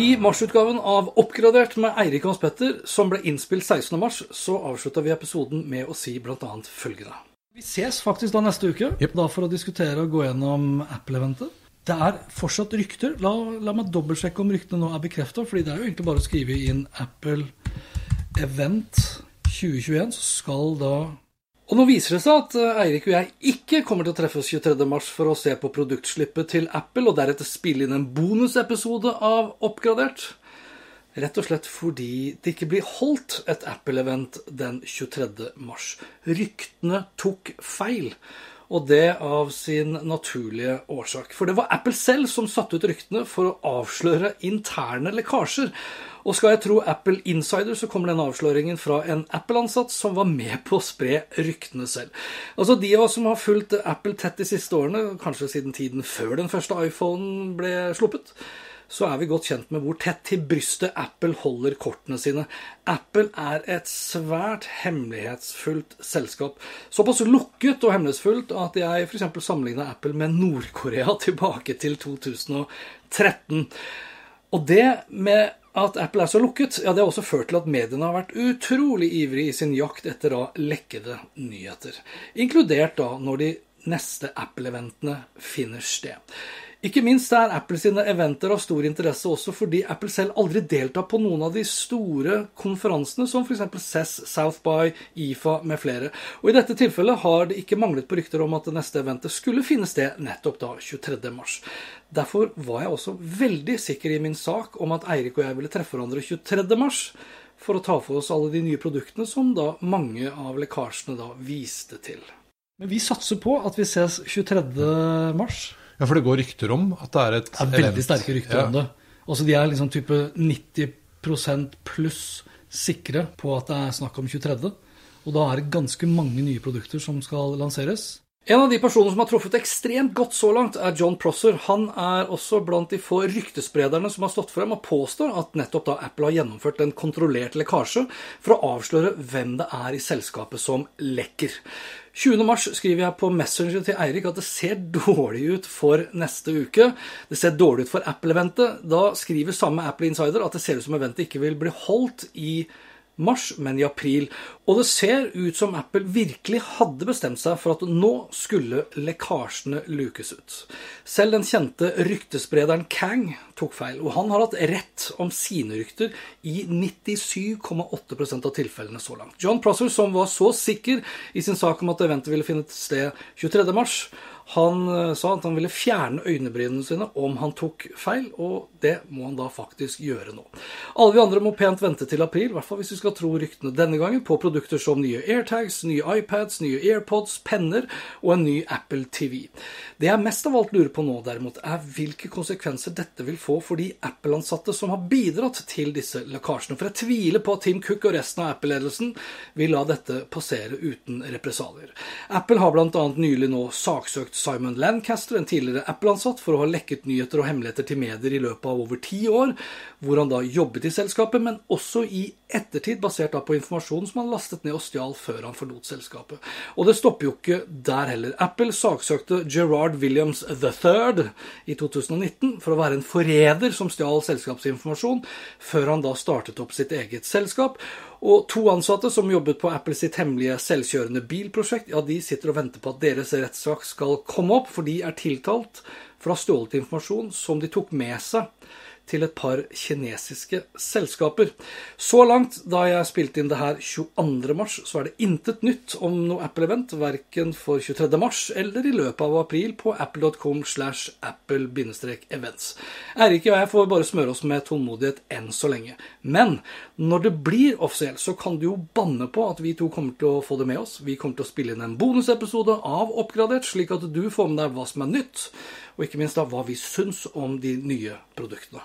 I marsutgaven av Oppgradert med Eirik Hans Petter, som ble innspilt 16. mars, så avslutta vi episoden med å si bl.a. følgende. Vi ses faktisk da neste uke, da for å diskutere og gå gjennom Apple-eventet. Det er fortsatt rykter. La, la meg dobbeltsjekke om ryktene nå er bekrefta, fordi det er jo egentlig bare å skrive inn Apple Event 2021, så skal da og nå viser det seg at eh, Eirik og jeg ikke kommer til å treffes 23.3 for å se på produktslippet til Apple og deretter spille inn en bonusepisode av Oppgradert. Rett og slett fordi det ikke blir holdt et Apple-event den 23. mars. Ryktene tok feil. Og det av sin naturlige årsak. For det var Apple selv som satte ut ryktene for å avsløre interne lekkasjer. Og skal jeg tro Apple Insider, så kommer den avsløringen fra en Apple-ansatt som var med på å spre ryktene selv. Altså De av oss som har fulgt Apple tett de siste årene, kanskje siden tiden før den første iPhonen ble sluppet, så er vi godt kjent med hvor tett til brystet Apple holder kortene sine. Apple er et svært hemmelighetsfullt selskap. Såpass lukket og hemmelighetsfullt at jeg f.eks. sammenligna Apple med Nord-Korea tilbake til 2013. Og det med at Apple er så lukket, ja, det har også ført til at mediene har vært utrolig ivrige i sin jakt etter da lekkede nyheter. Inkludert da når de neste Apple-eventene finner sted. Ikke minst er Apple sine eventer av stor interesse også fordi Apple selv aldri deltar på noen av de store konferansene, som f.eks. CES, South by, IFA med flere. Og I dette tilfellet har det ikke manglet på rykter om at det neste eventet skulle finne sted nettopp da 23.3. Derfor var jeg også veldig sikker i min sak om at Eirik og jeg ville treffe hverandre 23.3 for å ta for oss alle de nye produktene som da mange av lekkasjene da viste til. Men vi satser på at vi ses 23.3. Ja, for det går rykter om at det er et Det er veldig sterke rykter ja. om det. Også De er liksom type 90% pluss sikre på at det er snakk om 23. Og da er det ganske mange nye produkter som skal lanseres. En av de personene som har truffet ekstremt godt så langt, er John Prosser. Han er også blant de få ryktesprederne som har stått frem og påstår at nettopp da Apple har gjennomført en kontrollert lekkasje for å avsløre hvem det er i selskapet som lekker. 20.3 skriver jeg på Messenger til Eirik at det ser dårlig ut for neste uke. Det ser dårlig ut for Apple-eventet. Da skriver samme Apple Insider at det ser ut som eventet ikke vil bli holdt i mars, men i april. Og det ser ut som Apple virkelig hadde bestemt seg for at nå skulle lekkasjene lukes ut. Selv den kjente ryktesprederen Kang tok feil, og han har hatt rett om sine rykter i 97,8% av tilfellene så langt. John Prosser, som var så sikker i sin sak om at eventet ville finne sted 23.3, han eh, sa at han ville fjerne øynebrynene sine om han tok feil, og det må han da faktisk gjøre nå. Alle vi andre må pent vente til april, i hvert fall hvis vi skal tro ryktene denne gangen, på produkter som nye AirTags, nye iPads, nye AirPods, penner og en ny Apple TV. Det jeg mest av alt lurer på nå, derimot, er hvilke konsekvenser dette vil få for de Apple-ansatte som har bidratt til disse lekkasjene. For jeg tviler på at Tim Cook og resten av Apple-ledelsen vil la dette passere uten represalier. Apple har bl.a. nylig nå saksøkt Simon Lancaster, en tidligere Apple-ansatt, for å ha lekket nyheter og hemmeligheter til medier i løpet av over ti år, hvor han da jobbet i selskapet, men også i ettertid, basert da på informasjon som han lastet ned og stjal før han forlot selskapet. Og det stopper jo ikke der heller. Apple saksøkte Gerard Williams III i 2019 for å være en forræder som stjal selskapsinformasjon, før han da startet opp sitt eget selskap. Og to ansatte som jobbet på Apple sitt hemmelige selvkjørende bilprosjekt, ja, de sitter og venter på at deres rettssak skal komme opp, for de er tiltalt for å ha stjålet informasjon som de tok med seg til et par kinesiske selskaper. Så langt, da jeg spilte inn det her 22. mars, så er det intet nytt om noe Apple-event, verken for 23. mars eller i løpet av april på apple.com slash apple-events. Eirik og jeg får bare smøre oss med tålmodighet enn så lenge. Men når det blir offisielt, så kan du jo banne på at vi to kommer til å få det med oss. Vi kommer til å spille inn en bonusepisode av Oppgradert, slik at du får med deg hva som er nytt, og ikke minst da hva vi syns om de nye produktene.